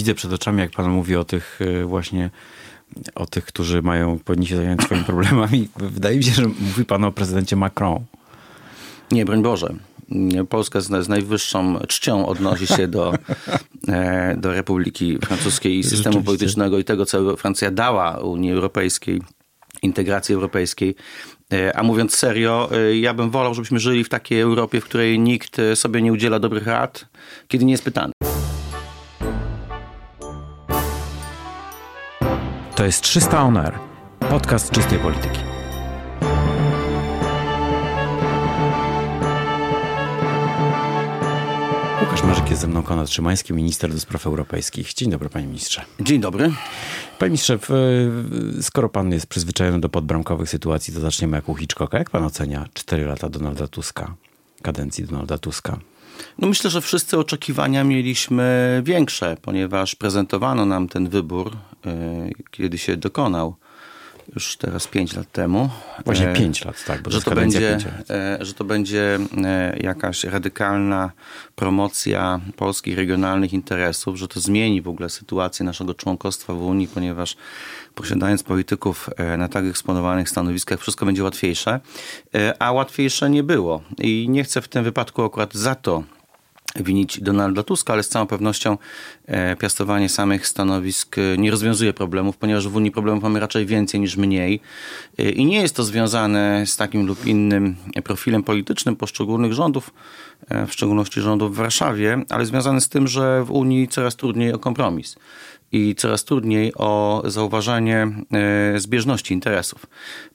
widzę przed oczami, jak pan mówi o tych e, właśnie o tych, którzy mają, powinni się zająć swoimi problemami. Wydaje mi się, że mówi pan o prezydencie Macron. Nie, broń Boże. Polska z, z najwyższą czcią odnosi się do, e, do Republiki Francuskiej i systemu politycznego i tego, co Francja dała Unii Europejskiej, integracji europejskiej. E, a mówiąc serio, e, ja bym wolał, żebyśmy żyli w takiej Europie, w której nikt sobie nie udziela dobrych rad, kiedy nie jest pytany. To jest 300 On Air, podcast czystej polityki. Łukasz Marzyk jest ze mną, Konrad Szymański, minister do spraw europejskich. Dzień dobry, panie ministrze. Dzień dobry. Panie ministrze, skoro pan jest przyzwyczajony do podbramkowych sytuacji, to zaczniemy jak u Hitchcocka. Jak pan ocenia 4 lata Donalda Tuska, kadencji Donalda Tuska? No myślę, że wszyscy oczekiwania mieliśmy większe, ponieważ prezentowano nam ten wybór, e, kiedy się dokonał już teraz pięć lat temu. Właśnie e, pięć lat, tak, bo że to, będzie, e, że to będzie jakaś radykalna promocja polskich regionalnych interesów, że to zmieni w ogóle sytuację naszego członkostwa w Unii, ponieważ posiadając polityków na tak eksponowanych stanowiskach, wszystko będzie łatwiejsze, a łatwiejsze nie było. I nie chcę w tym wypadku akurat za to winić Donalda Tuska, ale z całą pewnością e, piastowanie samych stanowisk e, nie rozwiązuje problemów, ponieważ w Unii problemów mamy raczej więcej niż mniej. E, I nie jest to związane z takim lub innym profilem politycznym poszczególnych rządów, w szczególności rządów w Warszawie, ale związane z tym, że w Unii coraz trudniej o kompromis i coraz trudniej o zauważanie e, zbieżności interesów.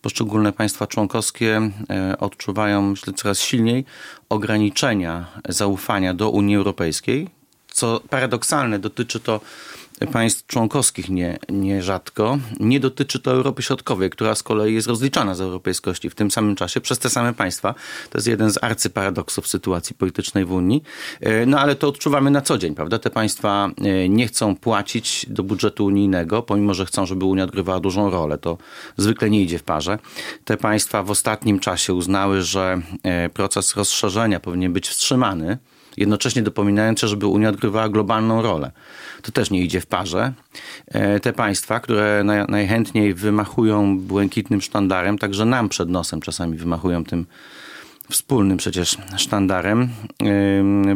Poszczególne państwa członkowskie e, odczuwają, myślę, coraz silniej ograniczenia zaufania do Unii Europejskiej, co paradoksalne dotyczy to państw członkowskich nie, nierzadko. Nie dotyczy to Europy Środkowej, która z kolei jest rozliczana z europejskości w tym samym czasie przez te same państwa. To jest jeden z arcyparadoksów sytuacji politycznej w Unii. E, no ale to odczuwamy na co dzień, prawda? Te państwa e, nie chcą płacić do budżetu unijnego, pomimo że chcą, żeby Unia odgrywała dużą rolę. To zwykle nie idzie w parze. Te państwa w ostatnim czasie uznały, że e, proces rozszerzenia powinien być wstrzymany jednocześnie dopominając żeby Unia odgrywała globalną rolę. To też nie idzie w parze. E, te państwa, które najchętniej wymachują błękitnym sztandarem, także nam przed nosem czasami wymachują tym wspólnym przecież sztandarem,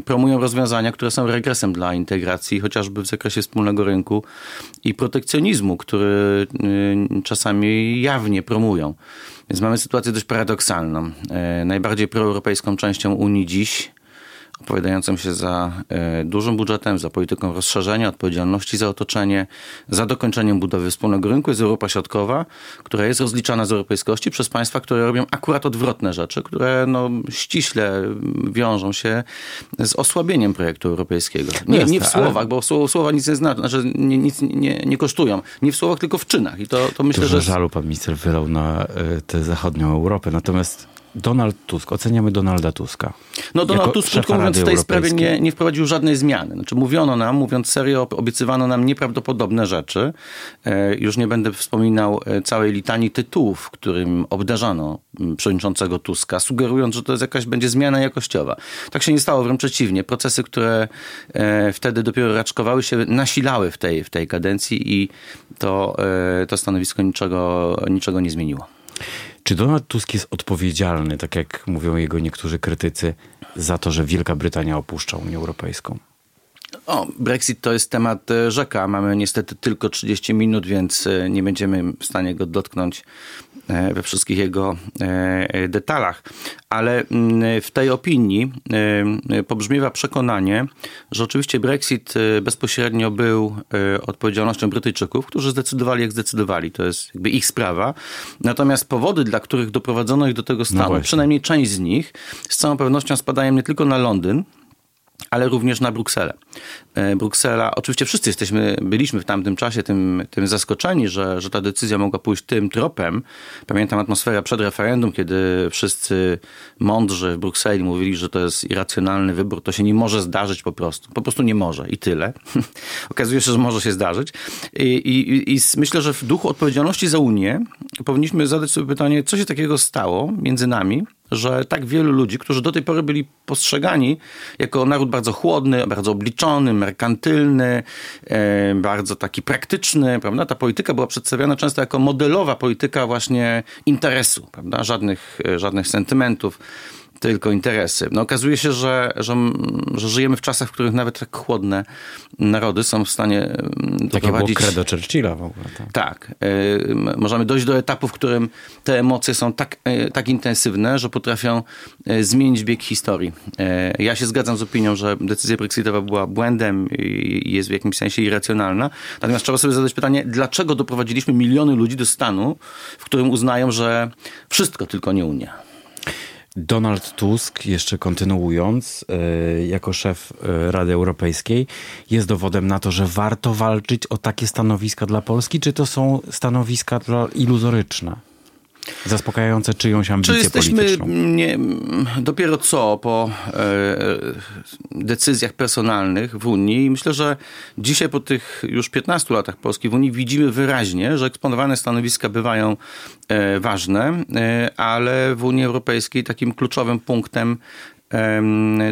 promują rozwiązania, które są regresem dla integracji, chociażby w zakresie wspólnego rynku i protekcjonizmu, który czasami jawnie promują. Więc mamy sytuację dość paradoksalną. E, najbardziej proeuropejską częścią Unii dziś opowiadającym się za e, dużym budżetem, za polityką rozszerzenia, odpowiedzialności za otoczenie, za dokończeniem budowy wspólnego rynku jest Europa Środkowa, która jest rozliczana z europejskości przez państwa, które robią akurat odwrotne rzeczy, które no, ściśle wiążą się z osłabieniem projektu europejskiego. Nie, nie w słowach, bo słowa nic nie znaczą, znaczy nie, nic nie, nie kosztują. Nie w słowach, tylko w czynach. I to, to myślę, Dużo że... żalu pan minister wylał na e, tę zachodnią Europę, natomiast Donald Tusk, oceniamy Donalda Tuska. No Donald Tusk, krótko mówiąc, w tej sprawie nie, nie wprowadził żadnej zmiany. Znaczy mówiono nam, mówiąc serio, obiecywano nam nieprawdopodobne rzeczy. E, już nie będę wspominał e, całej litanii tytułów, którym obdarzano przewodniczącego Tuska, sugerując, że to jest jakaś będzie zmiana jakościowa. Tak się nie stało, wręcz przeciwnie. Procesy, które e, wtedy dopiero raczkowały się, nasilały w tej, w tej kadencji i to, to stanowisko niczego, niczego nie zmieniło. Czy Donald Tusk jest odpowiedzialny, tak jak mówią jego niektórzy krytycy, za to, że Wielka Brytania opuszcza Unię Europejską? O, Brexit to jest temat e, rzeka. Mamy niestety tylko 30 minut, więc e, nie będziemy w stanie go dotknąć E, we wszystkich jego detalach. Ale mm, w tej opinii pobrzmiewa przekonanie, że oczywiście Brexit bezpośrednio był odpowiedzialnością Brytyjczyków, którzy zdecydowali jak zdecydowali. To jest jakby ich sprawa. Natomiast powody, dla których doprowadzono ich do tego stanu, no przynajmniej część z nich, z całą pewnością spadają nie tylko na Londyn, ale również na Brukselę. E, Bruksela, oczywiście wszyscy jesteśmy, byliśmy w tamtym czasie tym, tym zaskoczeni, że, że ta decyzja mogła pójść tym tropem. Pamiętam atmosferę przed referendum, kiedy wszyscy mądrzy w Brukseli mówili, że to jest irracjonalny wybór, to się nie może zdarzyć po prostu. Po prostu nie może i tyle. Okazuje się, że może się zdarzyć. I, i, I myślę, że w duchu odpowiedzialności za Unię powinniśmy zadać sobie pytanie, co się takiego stało między nami, że tak wielu ludzi, którzy do tej pory byli postrzegani jako naród bardzo chłodny, bardzo obliczony, merkantylny, e, bardzo taki praktyczny, prawda? Ta polityka była przedstawiana często jako modelowa polityka właśnie interesu, prawda? Żadnych, e, żadnych sentymentów tylko interesy. No okazuje się, że, że, że żyjemy w czasach, w których nawet tak chłodne narody są w stanie doprowadzić... Takie było credo Churchilla w ogóle. Tak, tak y, możemy dojść do etapu, w którym te emocje są tak, y, tak intensywne, że potrafią y, zmienić bieg historii. Ja się zgadzam z opinią, że decyzja brexitowa była błędem i jest w jakimś sensie irracjonalna. Natomiast trzeba sobie zadać pytanie, dlaczego doprowadziliśmy miliony ludzi do stanu, w którym uznają, że wszystko tylko nie Unia. Donald Tusk, jeszcze kontynuując, e, jako szef e, Rady Europejskiej, jest dowodem na to, że warto walczyć o takie stanowiska dla Polski, czy to są stanowiska iluzoryczne? Zaspokajające czyjąś ambicję Czy jesteśmy polityczną? Nie, dopiero co po e, decyzjach personalnych w Unii i myślę, że dzisiaj po tych już 15 latach Polski w Unii widzimy wyraźnie, że eksponowane stanowiska bywają e, ważne, e, ale w Unii Europejskiej takim kluczowym punktem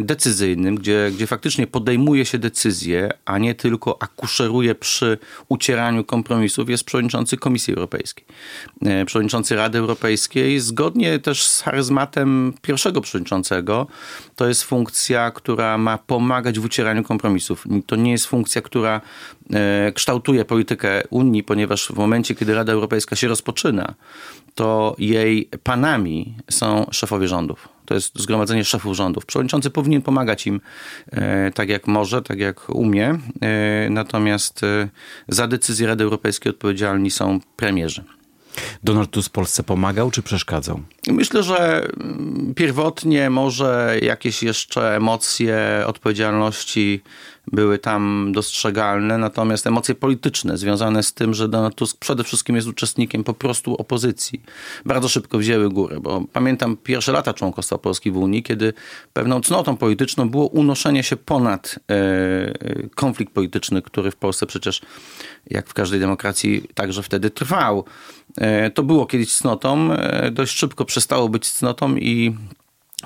decyzyjnym, gdzie, gdzie faktycznie podejmuje się decyzje, a nie tylko akuszeruje przy ucieraniu kompromisów, jest przewodniczący Komisji Europejskiej. E, przewodniczący Rady Europejskiej, zgodnie też z charyzmatem pierwszego przewodniczącego, to jest funkcja, która ma pomagać w ucieraniu kompromisów. To nie jest funkcja, która e, kształtuje politykę Unii, ponieważ w momencie, kiedy Rada Europejska się rozpoczyna, to jej panami są szefowie rządów. To jest zgromadzenie szefów rządów. Przewodniczący powinien pomagać im e, tak jak może, tak jak umie. E, natomiast e, za decyzję Rady Europejskiej odpowiedzialni są premierzy. Donald Tusk Polsce pomagał czy przeszkadzał? Myślę, że mm, pierwotnie może jakieś jeszcze emocje odpowiedzialności były tam dostrzegalne, natomiast emocje polityczne związane z tym, że Donald Tusk przede wszystkim jest uczestnikiem po prostu opozycji, bardzo szybko wzięły górę, bo pamiętam pierwsze lata członkostwa Polski w Unii, kiedy pewną cnotą polityczną było unoszenie się ponad e, konflikt polityczny, który w Polsce przecież, jak w każdej demokracji, także wtedy trwał. E, to było kiedyś cnotą, e, dość szybko przestało być cnotą i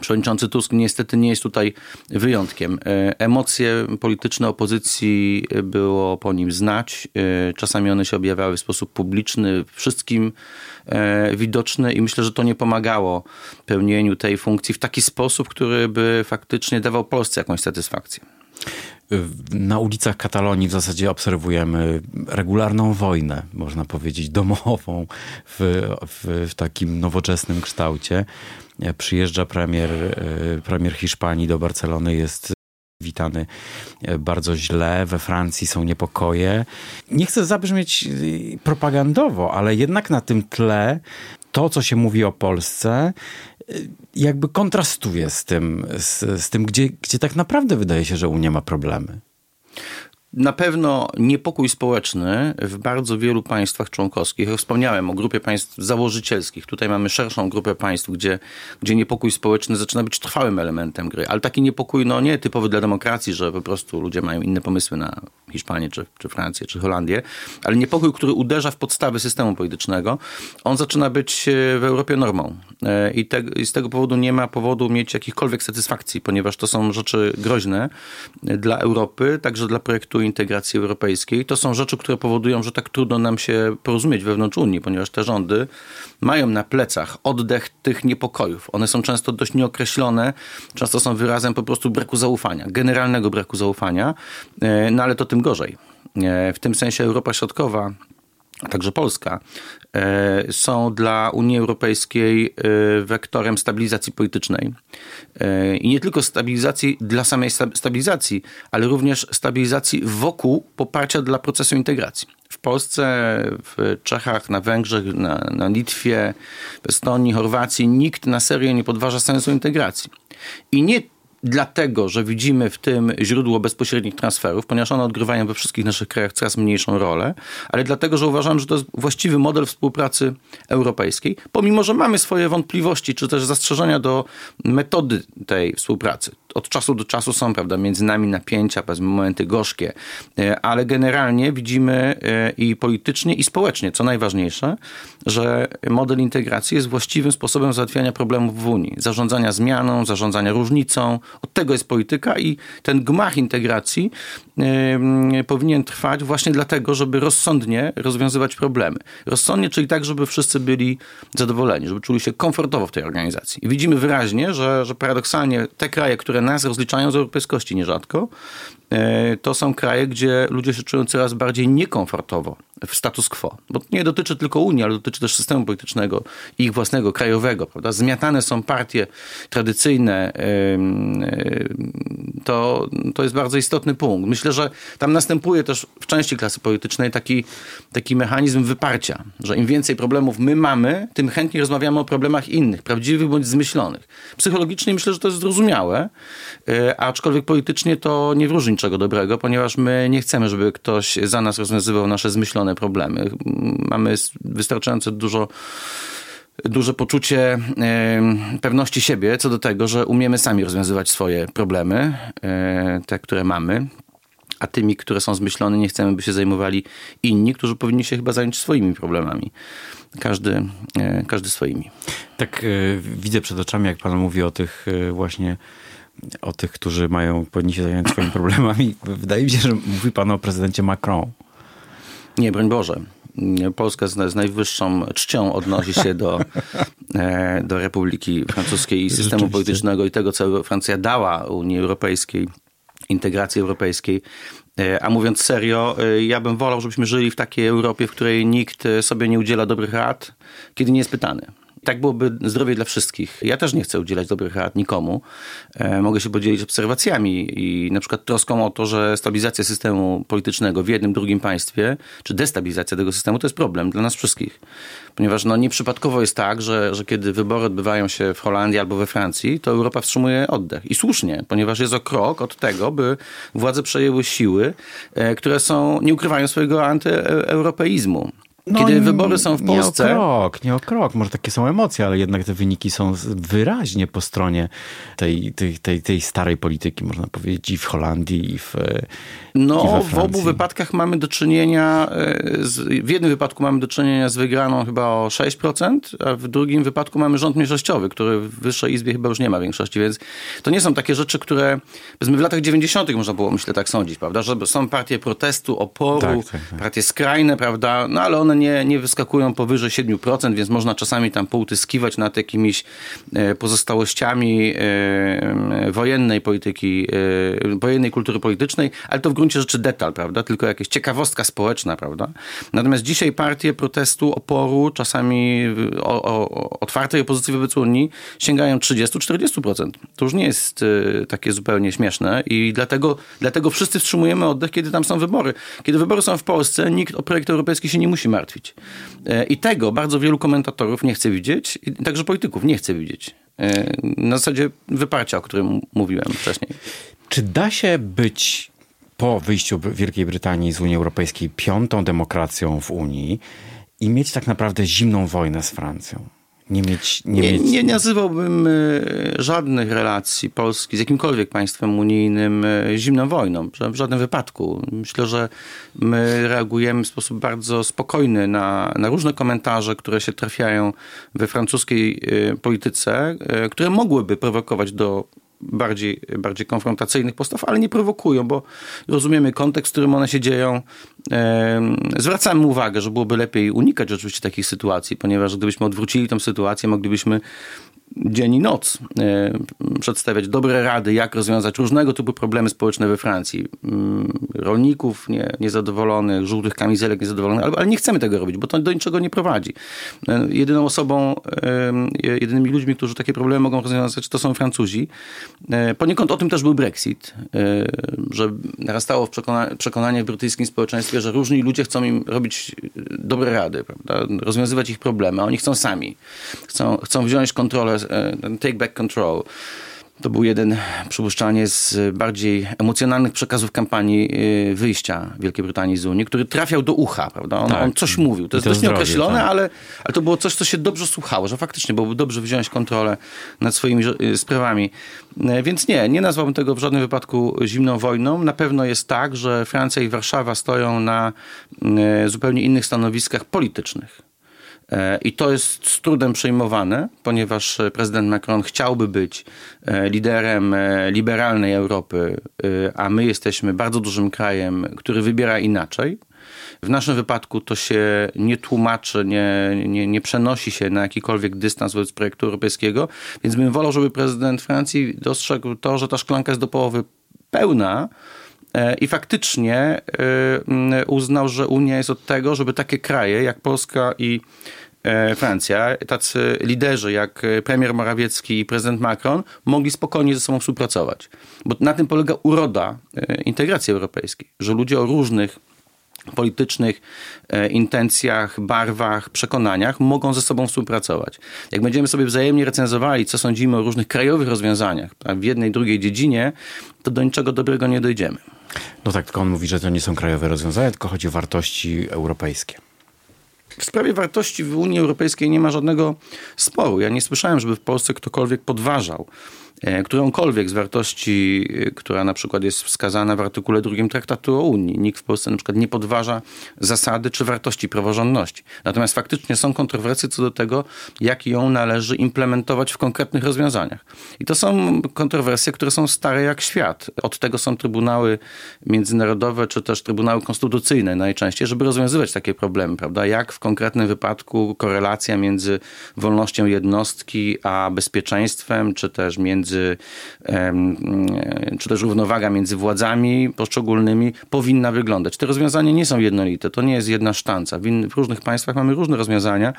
Przewodniczący Tusk niestety nie jest tutaj wyjątkiem. E, emocje polityczne opozycji było po nim znać. Czasami one się objawiały w sposób publiczny, wszystkim widoczny i myślę, że to nie pomagało pełnieniu tej funkcji w taki sposób, który by faktycznie dawał Polsce jakąś satysfakcję. Na ulicach Katalonii w zasadzie obserwujemy regularną wojnę, można powiedzieć, domową w, w, w takim nowoczesnym kształcie. Przyjeżdża premier, premier Hiszpanii do Barcelony, jest witany bardzo źle. We Francji są niepokoje. Nie chcę zabrzmieć propagandowo, ale jednak na tym tle to, co się mówi o Polsce, jakby kontrastuje z tym, z, z tym gdzie, gdzie tak naprawdę wydaje się, że Unia ma problemy. Na pewno niepokój społeczny w bardzo wielu państwach członkowskich. Wspomniałem o grupie państw założycielskich. Tutaj mamy szerszą grupę państw, gdzie, gdzie niepokój społeczny zaczyna być trwałym elementem gry. Ale taki niepokój, no nie typowy dla demokracji, że po prostu ludzie mają inne pomysły na Hiszpanię, czy, czy Francję, czy Holandię, ale niepokój, który uderza w podstawy systemu politycznego, on zaczyna być e, w Europie normą. E, I, te, I z tego powodu nie ma powodu mieć jakichkolwiek satysfakcji, ponieważ to są rzeczy groźne dla Europy, także dla projektu integracji europejskiej. To są rzeczy, które powodują, że tak trudno nam się porozumieć wewnątrz Unii, ponieważ te rządy mają na plecach oddech tych niepokojów. One są często dość nieokreślone, często są wyrazem po prostu braku zaufania, generalnego braku zaufania, e, no ale to tym gorzej. E, w tym sensie Europa Środkowa a także Polska, są dla Unii Europejskiej wektorem stabilizacji politycznej. I nie tylko stabilizacji dla samej stabilizacji, ale również stabilizacji wokół poparcia dla procesu integracji. W Polsce, w Czechach, na Węgrzech, na, na Litwie, w Estonii, Chorwacji nikt na serio nie podważa sensu integracji. I nie dlatego, że widzimy w tym źródło bezpośrednich transferów, ponieważ one odgrywają we wszystkich naszych krajach coraz mniejszą rolę, ale dlatego, że uważam, że to jest właściwy model współpracy europejskiej, pomimo, że mamy swoje wątpliwości, czy też zastrzeżenia do metody tej współpracy. Od czasu do czasu są, prawda, między nami napięcia, powiedzmy momenty gorzkie, ale generalnie widzimy i politycznie, i społecznie, co najważniejsze, że model integracji jest właściwym sposobem załatwiania problemów w Unii. Zarządzania zmianą, zarządzania różnicą. Od tego jest polityka i ten gmach integracji yy, powinien trwać właśnie dlatego, żeby rozsądnie rozwiązywać problemy. Rozsądnie, czyli tak, żeby wszyscy byli zadowoleni, żeby czuli się komfortowo w tej organizacji. I widzimy wyraźnie, że, że paradoksalnie te kraje, które nas rozliczają z europejskości nierzadko, E, to są kraje, gdzie ludzie się czują coraz bardziej niekomfortowo w status quo. Bo nie dotyczy tylko Unii, ale dotyczy też systemu politycznego ich własnego, krajowego. Prawda? Zmiatane są partie tradycyjne. To, to jest bardzo istotny punkt. Myślę, że tam następuje też w części klasy politycznej taki, taki mechanizm wyparcia, że im więcej problemów my mamy, tym chętniej rozmawiamy o problemach innych, prawdziwych bądź zmyślonych. Psychologicznie myślę, że to jest zrozumiałe, aczkolwiek politycznie to nie wróży niczego dobrego, ponieważ my nie chcemy, żeby ktoś za nas rozwiązywał nasze zmyślone problemy. Mamy wystarczająco dużo duże poczucie pewności siebie co do tego, że umiemy sami rozwiązywać swoje problemy, e, te, które mamy. A tymi, które są zmyślone, nie chcemy, by się zajmowali inni, którzy powinni się chyba zająć swoimi problemami. Każdy, e, każdy swoimi. Tak e, widzę przed oczami, jak pan mówi o tych właśnie o tych, którzy mają, powinni się zająć swoimi problemami. Wydaje mi się, że mówi pan o prezydencie Macron. Nie, broń Boże. Polska z, najwyższą czcią odnosi się do, e, do Republiki Francuskiej i systemu politycznego i tego, co Francja dała Unii Europejskiej, integracji europejskiej. E, a mówiąc serio, e, ja bym wolał, żebyśmy żyli w takiej Europie, w której nikt sobie nie udziela dobrych rad, kiedy nie jest pytany. Tak byłoby zdrowie dla wszystkich. Ja też nie chcę udzielać dobrych rad nikomu. E, mogę się podzielić obserwacjami i na przykład troską o to, że stabilizacja systemu politycznego w jednym, drugim państwie, czy destabilizacja tego systemu to jest problem dla nas wszystkich. Ponieważ no, nieprzypadkowo jest tak, że, że kiedy wybory odbywają się w Holandii albo we Francji, to Europa wstrzymuje oddech. I słusznie, ponieważ jest o krok od tego, by władze przejęły siły, e, które są, nie ukrywają swojego antyeuropeizmu. No, Kiedy wybory są w Polsce. Nie o krok, nie o krok. Może takie są emocje, ale jednak te wyniki są wyraźnie po stronie tej, tej, tej, tej starej polityki, można powiedzieć, i w Holandii, i w. No, w obu wypadkach mamy do czynienia, e, z, w jednym wypadku mamy do czynienia z wygraną chyba o 6%, a w drugim wypadku mamy rząd mniejszościowy, który w Wyższej Izbie chyba już nie ma większości, więc to nie są takie rzeczy, które powiedzmy w latach 90. można było, myślę, tak sądzić, prawda, że są partie protestu, oporu, tak, tak, tak. partie skrajne, prawda, no ale one nie, nie wyskakują powyżej 7%, więc można czasami tam poutyskiwać nad jakimiś e, pozostałościami e, wojennej polityki, wojennej kultury politycznej, ale to w gruncie rzeczy detal, prawda? Tylko jakaś ciekawostka społeczna, prawda? Natomiast dzisiaj partie protestu, oporu, czasami o, o, otwartej opozycji wobec Unii sięgają 30-40%. To już nie jest takie zupełnie śmieszne i dlatego, dlatego wszyscy wstrzymujemy oddech, kiedy tam są wybory. Kiedy wybory są w Polsce, nikt o projekt europejski się nie musi martwić martwić. E, I tego bardzo wielu komentatorów nie chce widzieć, także polityków nie chce widzieć. E, na zasadzie wyparcia, o którym mówiłem wcześniej. Czy da się być po wyjściu Wielkiej Brytanii z Unii Europejskiej piątą demokracją w Unii i mieć tak naprawdę zimną wojnę z Francją? nie mieć... Nie, nie, mieć... nie nazywałbym e, żadnych relacji Polski z jakimkolwiek państwem unijnym e, zimną wojną. W żadnym wypadku. Myślę, że my reagujemy w sposób bardzo spokojny na, na różne komentarze, które się trafiają we francuskiej e, polityce, które mogłyby prowokować do bardziej, bardziej konfrontacyjnych postaw, ale nie prowokują, bo rozumiemy kontekst, w którym one się dzieją. Zwracamy uwagę, że byłoby lepiej unikać rzeczywiście takich sytuacji, ponieważ gdybyśmy odwrócili tę sytuację, moglibyśmy dzień i noc e, przedstawiać dobre rady, jak rozwiązać różnego typu problemy społeczne we Francji. Mm, rolników nie, niezadowolonych, żółtych kamizelek niezadowolonych, ale, ale nie chcemy tego robić, bo to do niczego nie prowadzi. E, jedyną osobą, jedynymi ludźmi, którzy takie problemy mogą rozwiązać, to są Francuzi. E, poniekąd o tym też był Brexit, że narastało przekona przekonanie w brytyjskim społeczeństwie, że różni ludzie chcą im robić dobre rady, prawda? rozwiązywać ich problemy, a oni chcą sami. Chcą, chcą wziąć kontrolę take back control. To był jeden, przypuszczalnie, z bardziej emocjonalnych przekazów kampanii y, wyjścia Wielkiej Brytanii z Unii, który trafiał do ucha, prawda? On, tak. on coś mówił. To jest dość nieokreślone, tak. ale, ale to było coś, co się dobrze słuchało, że faktycznie byłoby dobrze wziąć kontrolę nad swoimi y, sprawami. Więc nie, nie nazwałbym tego w żadnym wypadku zimną wojną. Na pewno jest tak, że Francja i Warszawa stoją na zupełnie innych stanowiskach politycznych. E, I to jest z trudem przejmowane, ponieważ prezydent Macron chciałby być e, liderem e, liberalnej Europy, a my jesteśmy bardzo dużym krajem, który wybiera inaczej. W naszym wypadku to się nie tłumaczy, nie, nie, nie przenosi się na jakikolwiek dystans wobec projektu europejskiego, więc bym wolał, żeby prezydent Francji dostrzegł to, że ta szklanka jest do połowy pełna, i faktycznie uznał, że Unia jest od tego, żeby takie kraje jak Polska i E, Francja, tacy liderzy jak premier Morawiecki i prezydent Macron mogli spokojnie ze sobą współpracować. Bo na tym polega uroda e, integracji europejskiej, że ludzie o różnych politycznych e, intencjach, barwach, przekonaniach mogą ze sobą współpracować. Jak będziemy sobie wzajemnie recenzowali, co sądzimy o różnych krajowych rozwiązaniach w jednej, drugiej dziedzinie, to do niczego dobrego nie dojdziemy. No tak, tylko on mówi, że to nie są krajowe rozwiązania, tylko chodzi o wartości europejskie. W sprawie wartości w Unii Europejskiej nie ma żadnego sporu. Ja nie słyszałem, żeby w Polsce ktokolwiek podważał którąkolwiek z wartości, e, która na przykład jest wskazana w artykule drugim Traktatu o Unii. Nikt w Polsce na przykład nie podważa zasady czy wartości praworządności. Natomiast faktycznie są kontrowersje co do tego, jak ją należy implementować w konkretnych rozwiązaniach. I to są kontrowersje, które są stare jak świat. Od tego są trybunały międzynarodowe, czy też trybunały konstytucyjne najczęściej, żeby rozwiązywać takie problemy, prawda? Jak w konkretnym wypadku korelacja między wolnością jednostki a bezpieczeństwem, czy też między między, czy też równowaga między władzami poszczególnymi powinna wyglądać. Te rozwiązania nie są jednolite, to nie jest jedna sztanca. W różnych państwach mamy różne rozwiązania.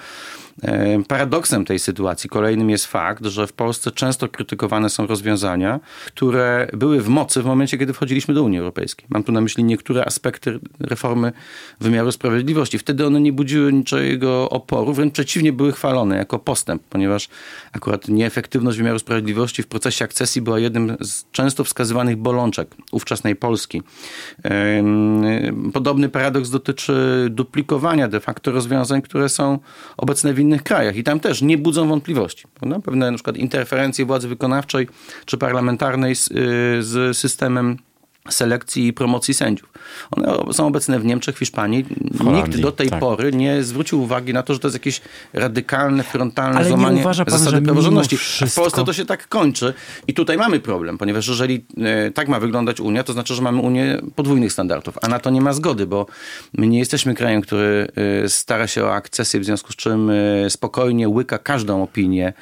Paradoksem tej sytuacji kolejnym jest fakt, że w Polsce często krytykowane są rozwiązania, które były w mocy w momencie, kiedy wchodziliśmy do Unii Europejskiej. Mam tu na myśli niektóre aspekty reformy wymiaru sprawiedliwości. Wtedy one nie budziły niczego oporu, wręcz przeciwnie, były chwalone jako postęp, ponieważ akurat nieefektywność wymiaru sprawiedliwości w procesie akcesji była jednym z często wskazywanych bolączek ówczesnej Polski. Podobny paradoks dotyczy duplikowania de facto rozwiązań, które są obecne w innych krajach i tam też nie budzą wątpliwości. Prawda? Pewne na przykład interferencje władzy wykonawczej czy parlamentarnej z, y, z systemem selekcji i promocji sędziów. One są obecne w Niemczech, w Hiszpanii. W Nikt do tej tak. pory nie zwrócił uwagi na to, że to jest jakieś radykalne, frontalne Ale złamanie uważa pan, zasady praworządności. Wszystko... W Polsce to się tak kończy i tutaj mamy problem, ponieważ jeżeli e, tak ma wyglądać Unia, to znaczy, że mamy Unię podwójnych standardów, a na to nie ma zgody, bo my nie jesteśmy krajem, który e, stara się o akcesję, w związku z czym e, spokojnie łyka każdą opinię,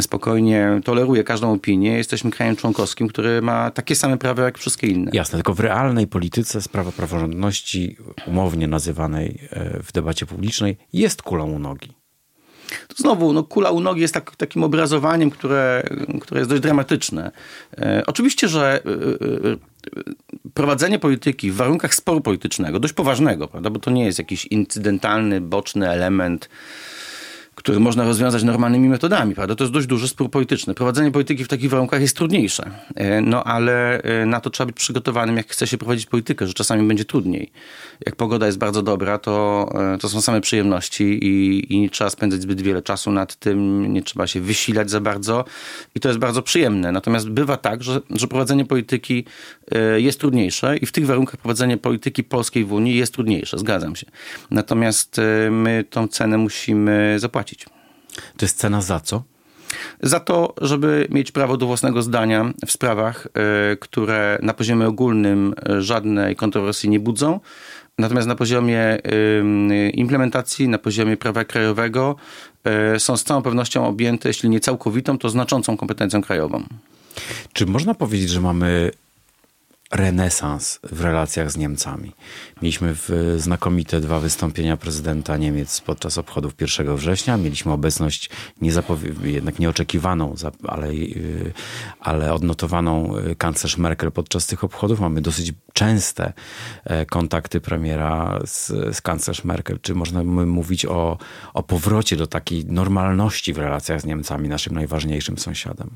spokojnie toleruje każdą opinię. Jesteśmy krajem członkowskim, który ma takie same prawa jak wszystkie inne. Jasne, tylko w realnej polityce sprawa praworządności, umownie nazywanej e, w debacie publicznej, jest kulą u nogi. To znowu, no, kula u nogi jest tak, takim obrazowaniem, które, które jest dość dramatyczne. E, oczywiście, że e, e, prowadzenie polityki w warunkach sporu politycznego, dość poważnego, prawda, bo to nie jest jakiś incydentalny, boczny element który można rozwiązać normalnymi metodami, prawda? To jest dość duży spór polityczny. Prowadzenie polityki w takich warunkach jest trudniejsze, e, no ale e, na to trzeba być przygotowanym, jak chce się prowadzić politykę, że czasami będzie trudniej. Jak pogoda jest bardzo dobra, to, e, to są same przyjemności i, i nie trzeba spędzać zbyt wiele czasu nad tym, nie trzeba się wysilać za bardzo i to jest bardzo przyjemne. Natomiast bywa tak, że, że prowadzenie polityki jest trudniejsze i w tych warunkach prowadzenie polityki polskiej w Unii jest trudniejsze, zgadzam się. Natomiast my tą cenę musimy zapłacić. To jest cena za co? Za to, żeby mieć prawo do własnego zdania w sprawach, e, które na poziomie ogólnym e, żadnej kontrowersji nie budzą. Natomiast na poziomie implementacji, na poziomie prawa krajowego e, są z całą pewnością objęte, jeśli nie całkowitą, to znaczącą kompetencją krajową. Czy można powiedzieć, że mamy renesans w relacjach z Niemcami. Mieliśmy znakomite dwa wystąpienia prezydenta Niemiec podczas obchodów 1 września. Mieliśmy obecność jednak nieoczekiwaną, ale, y, ale odnotowaną y, kanclerz Merkel podczas tych obchodów. Mamy dosyć częste e, kontakty premiera z, z kanclerz Merkel. Czy można mówić o, o powrocie do takiej normalności w relacjach z Niemcami, naszym najważniejszym sąsiadem?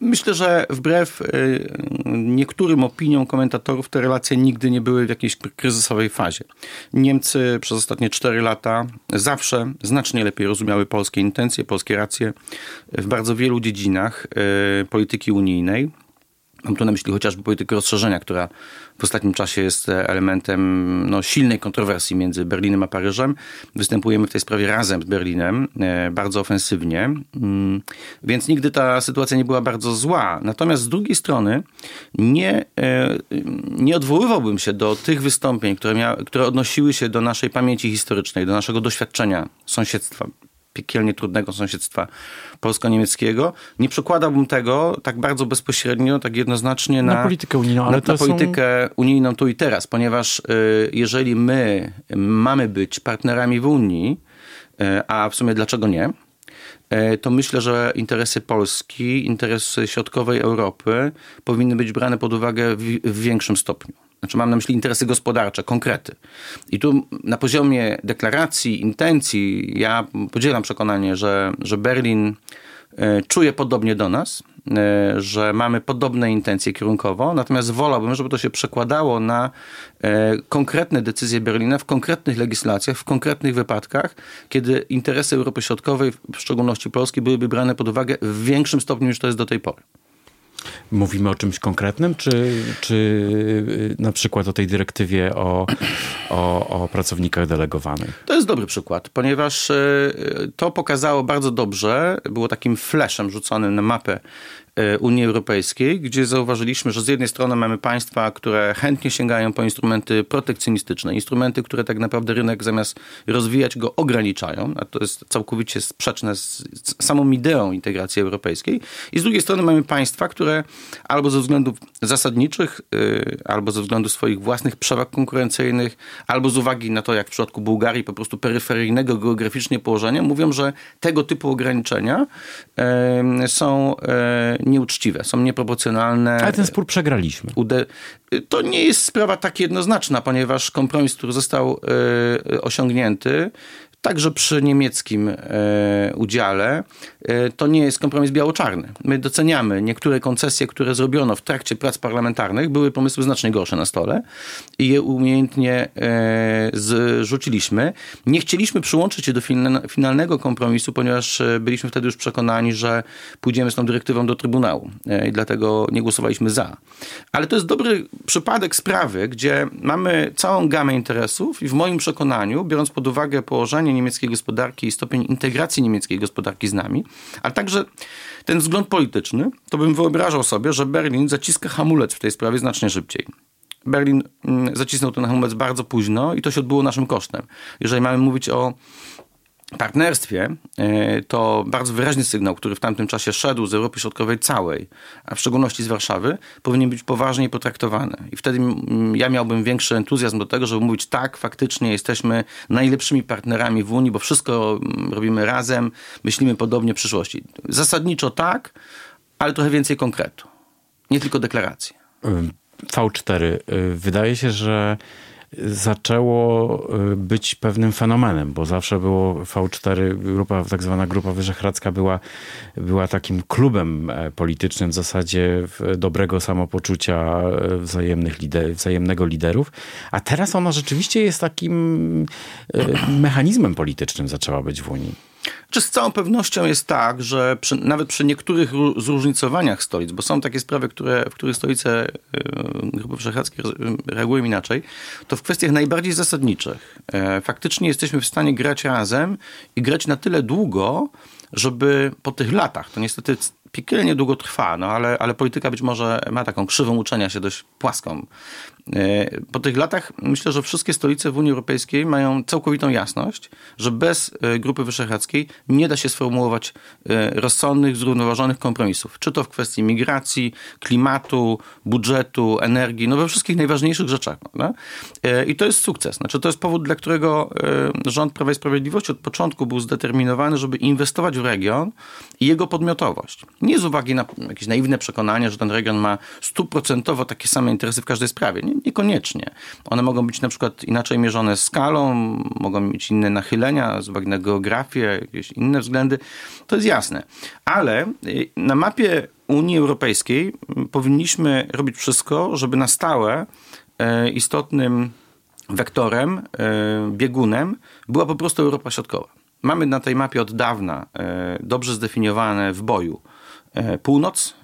Myślę, że wbrew y, niektórym opiniom komentatorów te relacje nigdy nie były w jakiejś kryzysowej fazie. Niemcy przez ostatnie cztery lata zawsze znacznie lepiej rozumiały polskie intencje, polskie racje w bardzo wielu dziedzinach y, polityki unijnej. Mam tu na myśli chociażby politykę rozszerzenia, która w ostatnim czasie jest elementem no, silnej kontrowersji między Berlinem a Paryżem. Występujemy w tej sprawie razem z Berlinem, e, bardzo ofensywnie, mm, więc nigdy ta sytuacja nie była bardzo zła. Natomiast z drugiej strony nie, e, nie odwoływałbym się do tych wystąpień, które, mia, które odnosiły się do naszej pamięci historycznej, do naszego doświadczenia sąsiedztwa piekielnie trudnego sąsiedztwa polsko-niemieckiego. Nie przekładałbym tego tak bardzo bezpośrednio, tak jednoznacznie na, na politykę unijną, ale na, na politykę są... unijną tu i teraz, ponieważ y, jeżeli my mamy być partnerami w Unii, y, a w sumie dlaczego nie, y, to myślę, że interesy Polski, interesy środkowej Europy powinny być brane pod uwagę w, w większym stopniu. Znaczy mam na myśli interesy gospodarcze, konkrety. I tu na poziomie deklaracji, intencji, ja podzielam przekonanie, że, że Berlin e, czuje podobnie do nas, e, że mamy podobne intencje kierunkowo, natomiast wolałbym, żeby to się przekładało na e, konkretne decyzje Berlina w konkretnych legislacjach, w konkretnych wypadkach, kiedy interesy Europy Środkowej, w szczególności Polski, byłyby brane pod uwagę w większym stopniu niż to jest do tej pory. Mówimy o czymś konkretnym, czy, czy y, na przykład o tej dyrektywie o, o, o pracownikach delegowanych? To jest dobry przykład, ponieważ y, to pokazało bardzo dobrze, było takim flashem rzuconym na mapę Unii Europejskiej, gdzie zauważyliśmy, że z jednej strony mamy państwa, które chętnie sięgają po instrumenty protekcjonistyczne, instrumenty, które tak naprawdę rynek zamiast rozwijać go ograniczają, a to jest całkowicie sprzeczne z samą ideą integracji europejskiej. I z drugiej strony mamy państwa, które albo ze względów zasadniczych, y, albo ze względu swoich własnych przewag konkurencyjnych, albo z uwagi na to, jak w przypadku Bułgarii, po prostu peryferyjnego geograficznie położenia, mówią, że tego typu ograniczenia są e, nieuczciwe, są nieproporcjonalne. Ale ten spór przegraliśmy. To nie jest sprawa tak jednoznaczna, ponieważ kompromis, który został e, osiągnięty, także przy niemieckim e, udziale, e, to nie jest kompromis biało-czarny. My doceniamy niektóre koncesje, które zrobiono w trakcie prac parlamentarnych, były pomysły znacznie gorsze na stole i je umiejętnie e, zrzuciliśmy. Nie chcieliśmy przyłączyć się do finalnego kompromisu, ponieważ byliśmy wtedy już przekonani, że pójdziemy z tą dyrektywą do Trybunału i dlatego nie głosowaliśmy za. Ale to jest dobry przypadek sprawy, gdzie mamy całą gamę interesów i w moim przekonaniu, biorąc pod uwagę położenie niemieckiej gospodarki i stopień integracji niemieckiej gospodarki z nami, ale także ten wzgląd polityczny, to bym wyobrażał sobie, że Berlin zaciska hamulec w tej sprawie znacznie szybciej. Berlin mm, zacisnął ten hamulec bardzo późno i to się odbyło naszym kosztem. Jeżeli mamy mówić o partnerstwie e, to bardzo wyraźny sygnał, który w tamtym czasie szedł z Europy Środkowej całej, a w szczególności z Warszawy, powinien być poważnie potraktowany. I wtedy ja miałbym większy entuzjazm do tego, żeby mówić tak, faktycznie jesteśmy najlepszymi partnerami w Unii, bo wszystko robimy razem, myślimy podobnie w przyszłości. Zasadniczo tak, ale trochę więcej konkretu. Nie tylko deklaracje. V4. Y, wydaje się, że zaczęło y, być pewnym fenomenem, bo zawsze było V4, grupa, tak zwana Grupa Wyszehradzka była, była takim klubem e, politycznym w zasadzie dobrego samopoczucia e, wzajemnych lider, wzajemnego liderów, a teraz ona rzeczywiście jest takim e, mechanizmem politycznym zaczęła być w Unii. Czy z całą pewnością jest tak, że przy, nawet przy niektórych zróżnicowaniach stolic, bo są takie sprawy, które, w których stolice y, Grupy Wyszehradzkiej reagują inaczej, to w kwestiach najbardziej zasadniczych e, faktycznie jesteśmy w stanie grać razem i grać na tyle długo, żeby po tych latach, to niestety piekielnie długo trwa, no ale, ale polityka być może ma taką krzywą uczenia się dość płaską. E, po tych latach myślę, że wszystkie stolice w Unii Europejskiej mają całkowitą jasność, że bez e, Grupy Wyszehradzkiej nie da się sformułować e, rozsądnych, zrównoważonych kompromisów. Czy to w kwestii migracji, klimatu, budżetu, energii, no we wszystkich najważniejszych rzeczach. Prawda? I to jest sukces. Znaczy, to jest powód, dla którego rząd Prawa i Sprawiedliwości od początku był zdeterminowany, żeby inwestować w region i jego podmiotowość. Nie z uwagi na jakieś naiwne przekonanie, że ten region ma stuprocentowo takie same interesy w każdej sprawie. Nie, niekoniecznie. One mogą być na przykład inaczej mierzone skalą, mogą mieć inne nachylenia z uwagi na geografię, jakieś inne względy. To jest jasne. Ale y, na mapie Unii Europejskiej powinniśmy robić wszystko, żeby na stałe e, istotnym wektorem, e, biegunem była po prostu Europa Środkowa. Mamy na tej mapie od dawna dobrze zdefiniowane w boju północ,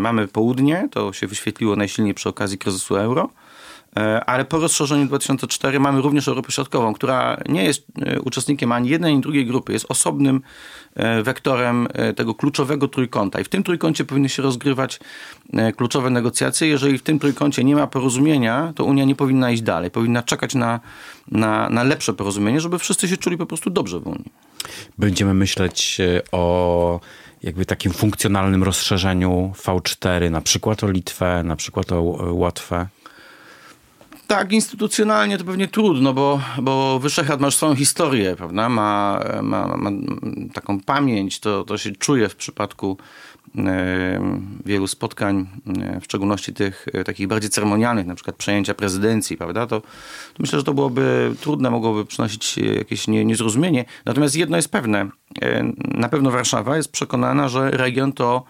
mamy południe, to się wyświetliło najsilniej przy okazji kryzysu euro, ale po rozszerzeniu 2004 mamy również Europę Środkową, która nie jest e, uczestnikiem ani jednej, ani drugiej grupy, jest osobnym e, wektorem tego kluczowego trójkąta. I w tym trójkącie powinny się rozgrywać kluczowe negocjacje. Jeżeli w tym trójkącie nie ma porozumienia, to Unia nie powinna iść dalej. Powinna czekać na, na, na lepsze porozumienie, żeby wszyscy się czuli po prostu dobrze w Unii. Będziemy myśleć o jakby takim funkcjonalnym rozszerzeniu V4, na przykład o Litwę, na przykład o Łotwę. Tak, instytucjonalnie to pewnie trudno, bo, bo Wyszehrad ma swoją historię, prawda? Ma, ma, ma taką pamięć, to, to się czuje w przypadku e, wielu spotkań, e, w szczególności tych e, takich bardziej ceremonialnych, na przykład przejęcia prezydencji, prawda? To, to myślę, że to byłoby trudne, mogłoby przynosić jakieś nie, niezrozumienie. Natomiast jedno jest pewne, na pewno Warszawa jest przekonana, że region to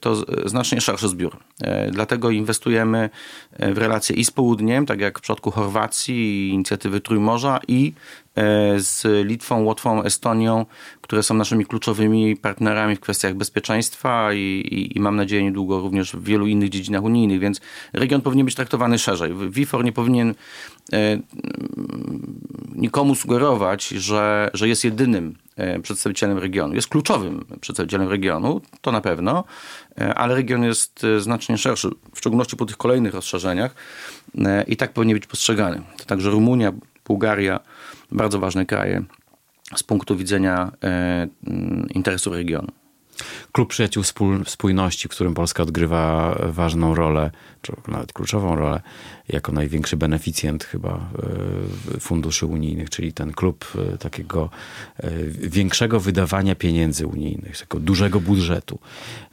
to znacznie szerszy zbiór. E, dlatego inwestujemy w relacje i z południem, tak jak w przypadku Chorwacji, inicjatywy Trójmorza i e, z Litwą, Łotwą, Estonią, które są naszymi kluczowymi partnerami w kwestiach bezpieczeństwa i, i, i, mam nadzieję niedługo również w wielu innych dziedzinach unijnych, więc region powinien być traktowany szerzej. WIFOR nie powinien nikomu sugerować, że, że jest jedynym E, przedstawicielem regionu. Jest kluczowym przedstawicielem regionu, to na pewno, e, ale region jest znacznie szerszy, w szczególności po tych kolejnych rozszerzeniach i tak powinien być postrzegany. To także Rumunia, Bułgaria, bardzo ważne kraje z punktu widzenia interesu regionu. Klub Przyjaciół Spójności, w którym Polska odgrywa ważną rolę, czy nawet kluczową rolę, jako największy beneficjent chyba e, funduszy unijnych, czyli ten klub e, takiego e, większego wydawania pieniędzy unijnych, takiego dużego budżetu,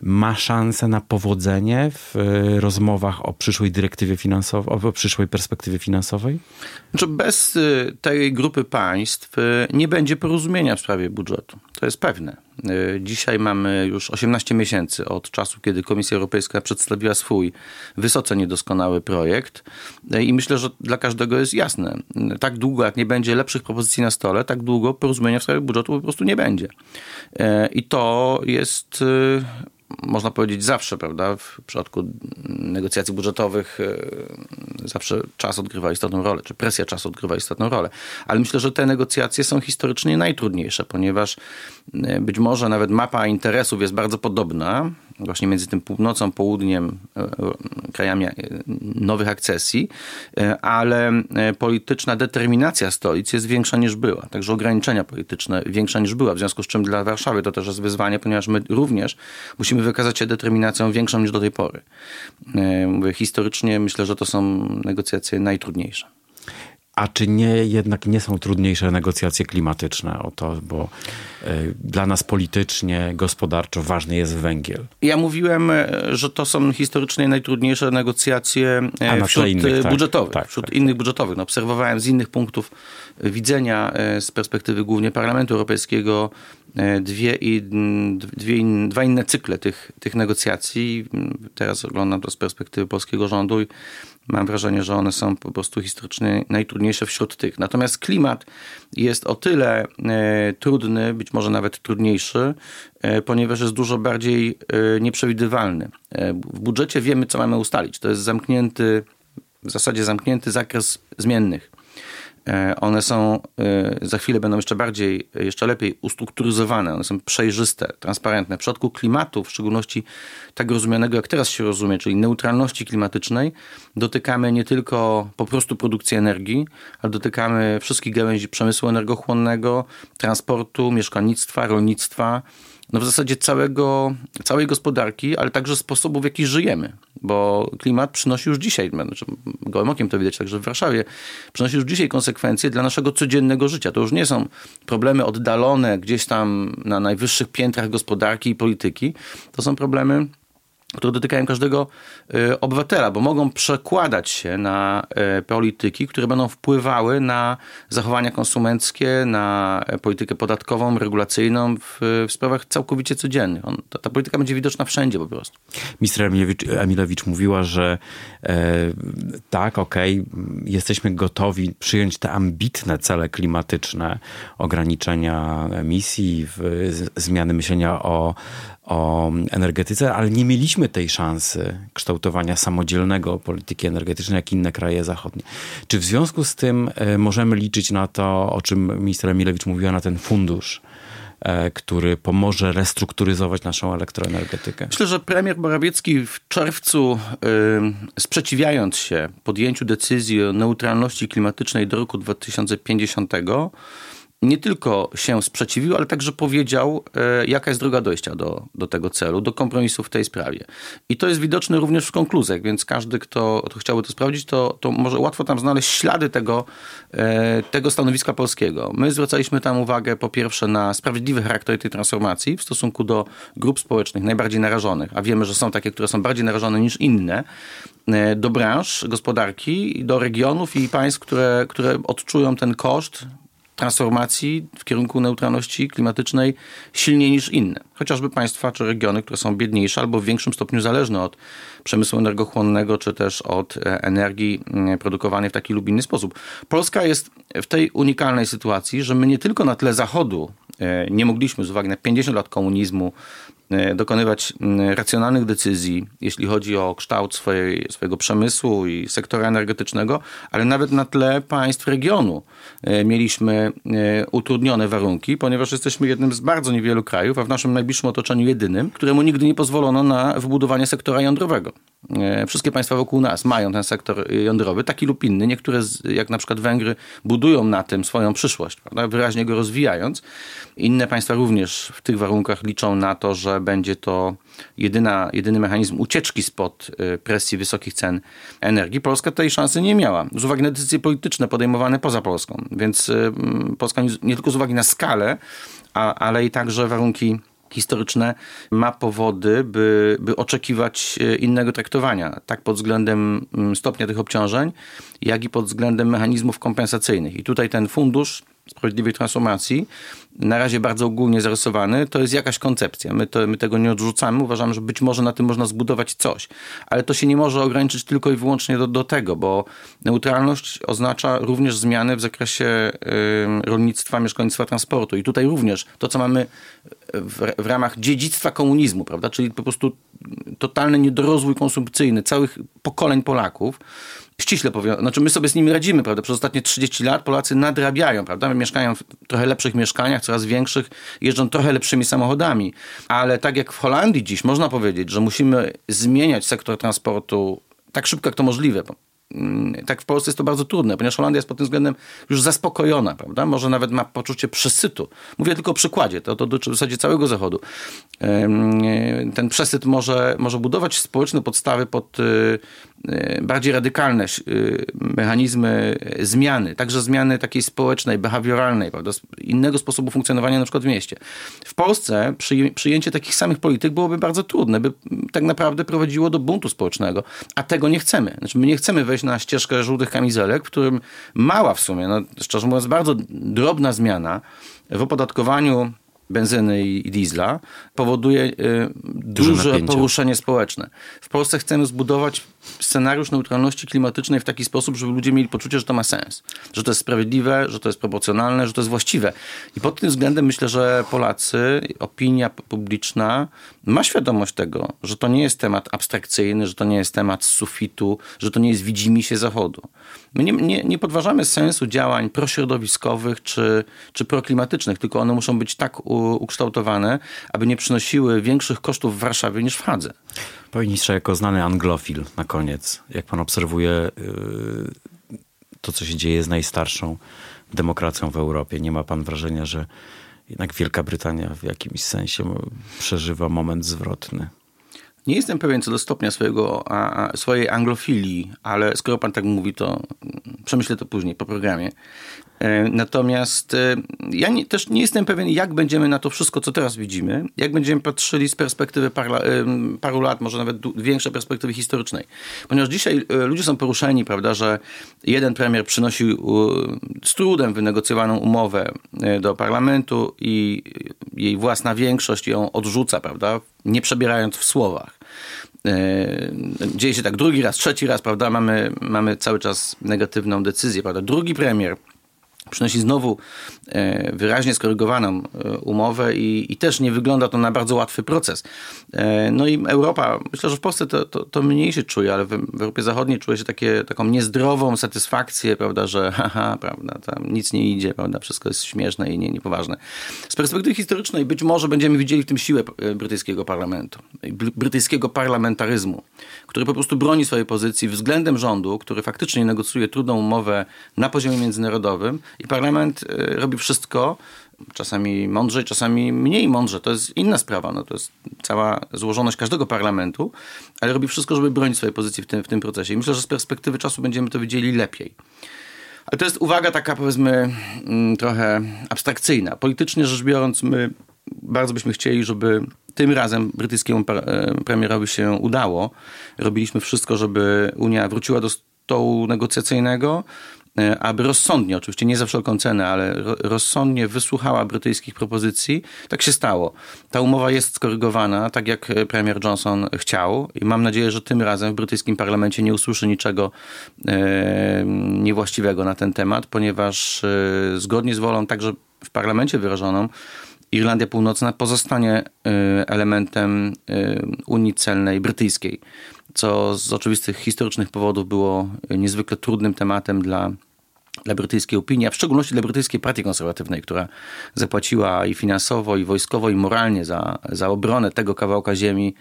ma szansę na powodzenie w rozmowach o przyszłej dyrektywie finansowej, o przyszłej perspektywie finansowej? Znaczy bez tej grupy państw nie będzie porozumienia w sprawie budżetu. To jest pewne. Dzisiaj mamy już 18 miesięcy od czasu, kiedy Komisja Europejska przedstawiła swój wysoce niedoskonały projekt. I myślę, że dla każdego jest jasne. Tak długo, jak nie będzie lepszych propozycji na stole, tak długo porozumienia w sprawie budżetu po prostu nie będzie. I to jest można powiedzieć zawsze, prawda? W przypadku negocjacji budżetowych e, zawsze czas odgrywa istotną rolę, czy presja czasu odgrywa istotną rolę. Ale myślę, że te negocjacje są historycznie najtrudniejsze, ponieważ być może nawet mapa interesów jest bardzo podobna, właśnie między tym północą, południem, e, e, krajami e, nowych akcesji, ale polityczna determinacja stolic jest większa niż była. Także ograniczenia polityczne większa niż była. W związku z czym dla Warszawy to też jest wyzwanie, ponieważ my również musimy wykazać się determinacją większą niż do tej pory. Mówię, historycznie myślę, że to są negocjacje najtrudniejsze. A czy nie jednak nie są trudniejsze negocjacje klimatyczne o to, bo y, dla nas politycznie, gospodarczo ważny jest węgiel? Ja mówiłem, e, że to są historycznie najtrudniejsze negocjacje e, wśród innych, tak, budżetowych, tak, wśród tak, innych budżetowych. No, obserwowałem z innych punktów widzenia, z perspektywy głównie Parlamentu Europejskiego, dwie, i, dwie in, dwa inne cykle tych, tych negocjacji. Teraz oglądam to z perspektywy polskiego rządu i mam wrażenie, że one są po prostu historycznie najtrudniejsze wśród tych. Natomiast klimat jest o tyle e, trudny, być może nawet trudniejszy, e, ponieważ jest dużo bardziej e, nieprzewidywalny. W budżecie wiemy, co mamy ustalić. To jest zamknięty, w zasadzie zamknięty zakres zmiennych. E, one są, e, za chwilę będą jeszcze bardziej, jeszcze lepiej ustrukturyzowane, one są przejrzyste, transparentne. W przypadku klimatu, w szczególności tak rozumianego, jak teraz się rozumie, czyli neutralności klimatycznej, dotykamy nie tylko po prostu produkcji energii, ale dotykamy wszystkich gałęzi przemysłu energochłonnego, transportu, mieszkalnictwa, rolnictwa, no w zasadzie całego, całej gospodarki, ale także sposobu, w jaki żyjemy. Bo klimat przynosi już dzisiaj, znaczy gołym okiem to widać także w Warszawie, przynosi już dzisiaj konsekwencje dla naszego codziennego życia. To już nie są problemy oddalone gdzieś tam na najwyższych piętrach gospodarki i polityki. To są problemy które dotykają każdego e, obywatela, bo mogą przekładać się na e, polityki, które będą wpływały na zachowania konsumenckie, na e, politykę podatkową, regulacyjną w, w sprawach całkowicie codziennych. On, ta, ta, polityka będzie widoczna wszędzie po prostu. Minister Emilewicz, Emilewicz mówiła, że e, tak, okej, okay, jesteśmy gotowi przyjąć te ambitne cele klimatyczne, ograniczenia emisji, w, z, zmiany myślenia o o energetyce, ale nie mieliśmy tej szansy kształtowania samodzielnego polityki energetycznej, jak inne kraje zachodnie. Czy w związku z tym e, możemy liczyć na to, o czym minister Emilewicz mówiła, na ten fundusz? E, który pomoże restrukturyzować naszą elektroenergetykę. Myślę, że premier Morawiecki w czerwcu, sprzeciwiając się podjęciu decyzji o neutralności klimatycznej do roku 2050, nie tylko się sprzeciwił, ale także powiedział, e, jaka jest droga dojścia do, do tego celu, do kompromisu w tej sprawie. I to jest widoczne również w konkluzjach, więc każdy, kto, chciałby to sprawdzić, to, to może łatwo tam znaleźć ślady tego, e, tego stanowiska polskiego. My zwracaliśmy tam uwagę po pierwsze na sprawiedliwy charakter tej transformacji w stosunku do grup społecznych najbardziej narażonych, a wiemy, że są takie, które są bardziej narażone niż inne, e, do branż gospodarki, do regionów i państw, które, które odczują ten koszt transformacji w kierunku neutralności klimatycznej silniej niż inne. Chociażby państwa czy regiony, które są biedniejsze albo w większym stopniu zależne od przemysłu energochłonnego, czy też od e, energii mm, produkowanej w taki lub inny sposób. Polska jest w tej unikalnej sytuacji, że my nie tylko na tle Zachodu e, nie mogliśmy z uwagi na 50 lat komunizmu dokonywać mm, racjonalnych decyzji, jeśli chodzi o kształt swojej, swojego przemysłu i sektora energetycznego, ale nawet na tle państw regionu e, mieliśmy e, utrudnione warunki, ponieważ jesteśmy jednym z bardzo niewielu krajów, a w naszym najbliższym otoczeniu jedynym, któremu nigdy nie pozwolono na wybudowanie sektora jądrowego. Wszystkie państwa wokół nas mają ten sektor jądrowy, taki lub inny. Niektóre, jak na przykład Węgry, budują na tym swoją przyszłość, prawda? wyraźnie go rozwijając. Inne państwa również w tych warunkach liczą na to, że będzie to jedyna, jedyny mechanizm ucieczki spod y, presji wysokich cen energii. Polska tej szansy nie miała, z uwagi na decyzje polityczne podejmowane poza Polską. Więc y, Polska nie tylko z uwagi na skalę, ale i także warunki historyczne ma powody, by, by oczekiwać y, innego traktowania, tak pod względem mm, stopnia tych obciążeń, jak i pod względem mechanizmów kompensacyjnych. I tutaj ten fundusz sprawiedliwej transformacji, na razie bardzo ogólnie zarysowany, to jest jakaś koncepcja. My, to, my tego nie odrzucamy. Uważamy, że być może na tym można zbudować coś. Ale to się nie może ograniczyć tylko i wyłącznie do, do tego, bo neutralność oznacza również zmiany w zakresie y, rolnictwa, mieszkalnictwa, transportu. I tutaj również to, co mamy w, w ramach dziedzictwa komunizmu, prawda? czyli po prostu totalny niedorozwój konsumpcyjny całych pokoleń Polaków, ściśle powiem, znaczy my sobie z nimi radzimy, prawda? Przez ostatnie 30 lat Polacy nadrabiają, prawda? Mieszkają w trochę lepszych mieszkaniach, coraz większych, jeżdżą trochę lepszymi samochodami. Ale tak jak w Holandii dziś można powiedzieć, że musimy zmieniać sektor transportu tak szybko jak to możliwe, Mm, tak w Polsce jest to bardzo trudne, ponieważ Holandia jest pod tym względem już zaspokojona, prawda? Może nawet ma poczucie przesytu. Mówię tylko o przykładzie, to, to dotyczy w zasadzie całego Zachodu. Ten przesyt może, może budować społeczne podstawy pod y, bardziej radykalne y, mechanizmy zmiany, także zmiany takiej społecznej, behawioralnej, prawda? innego sposobu funkcjonowania na przykład w mieście. W Polsce przyjęcie takich samych polityk byłoby bardzo trudne, by tak naprawdę prowadziło do buntu społecznego, a tego nie chcemy. Znaczy my nie chcemy wejść na ścieżkę żółtych kamizelek, w którym mała w sumie, no, szczerze mówiąc bardzo drobna zmiana w opodatkowaniu benzyny i diesla powoduje y, duże, duże poruszenie społeczne. W Polsce chcemy zbudować scenariusz neutralności klimatycznej w taki sposób, żeby ludzie mieli poczucie, że to ma sens, że to jest sprawiedliwe, że to jest proporcjonalne, że to jest właściwe. I pod tym względem myślę, że Polacy, opinia publiczna ma świadomość tego, że to nie jest temat abstrakcyjny, że to nie jest temat z sufitu, że to nie jest widzimy się Zachodu. My nie, nie, nie podważamy sensu działań prośrodowiskowych czy, czy proklimatycznych, tylko one muszą być tak u, ukształtowane, aby nie przynosiły większych kosztów w Warszawie niż w Hadze. Panie ministrze, jako znany anglofil na koniec, jak pan obserwuje yy, to, co się dzieje z najstarszą demokracją w Europie, nie ma pan wrażenia, że jednak Wielka Brytania w jakimś sensie przeżywa moment zwrotny? Nie jestem pewien co do stopnia swojego, a, swojej anglofilii, ale skoro pan tak mówi, to przemyślę to później po programie. E, natomiast e, ja nie, też nie jestem pewien, jak będziemy na to wszystko, co teraz widzimy, jak będziemy patrzyli z perspektywy parla, e, paru lat, może nawet większej perspektywy historycznej. Ponieważ dzisiaj ludzie są poruszeni, prawda, że jeden premier przynosił z trudem wynegocjowaną umowę do parlamentu i jej własna większość ją odrzuca, prawda, nie przebierając w słowach. Dzieje się tak drugi raz, trzeci raz, prawda? Mamy, mamy cały czas negatywną decyzję, prawda? Drugi premier przynosi znowu e, wyraźnie skorygowaną e, umowę i, i, też nie wygląda to na bardzo łatwy proces. E, no i Europa, myślę, że w Polsce to, to, to mniej się czuje, ale w, w, Europie Zachodniej czuje się takie, taką niezdrową satysfakcję, prawda, że haha, prawda, tam nic nie idzie, prawda, wszystko jest śmieszne i nie, niepoważne. Z perspektywy historycznej być może będziemy widzieli w tym siłę brytyjskiego parlamentu, brytyjskiego parlamentaryzmu, który po prostu broni swojej pozycji względem rządu, który faktycznie negocjuje trudną umowę na poziomie międzynarodowym i parlament y, robi wszystko, czasami mądrze, czasami mniej mądrze. To jest inna sprawa. No, to jest cała złożoność każdego parlamentu, ale robi wszystko, żeby bronić swojej pozycji w tym, w tym procesie. I myślę, że z perspektywy czasu będziemy to widzieli lepiej. Ale to jest uwaga taka, powiedzmy, mm, trochę abstrakcyjna. Politycznie rzecz biorąc, my bardzo byśmy chcieli, żeby tym razem brytyjskiemu e, premierowi się udało. Robiliśmy wszystko, żeby Unia wróciła do stołu negocjacyjnego. E, aby rozsądnie, oczywiście nie za wszelką cenę, ale rozsądnie wysłuchała brytyjskich propozycji. Tak się stało. Ta umowa jest skorygowana, tak jak premier Johnson chciał i mam nadzieję, że tym razem w brytyjskim parlamencie nie usłyszy niczego e, niewłaściwego na ten temat, ponieważ zgodnie z wolą także w parlamencie wyrażoną Irlandia Północna pozostanie elementem Unii Celnej Brytyjskiej, co z oczywistych historycznych powodów było niezwykle trudnym tematem dla dla brytyjskiej opinii, a w szczególności dla brytyjskiej partii konserwatywnej, która zapłaciła i finansowo, i wojskowo, i moralnie za, za obronę tego kawałka ziemi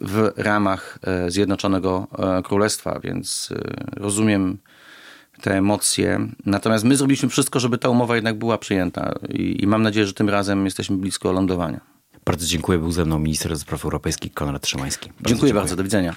w ramach e, Zjednoczonego e, Królestwa, więc e, rozumiem te emocje. Natomiast my zrobiliśmy wszystko, żeby ta umowa jednak była przyjęta i, i mam nadzieję, że tym razem jesteśmy blisko lądowania. Bardzo dziękuję. Był ze mną minister spraw europejskich Konrad Szymański. Bardzo dziękuję, dziękuję bardzo. Do widzenia.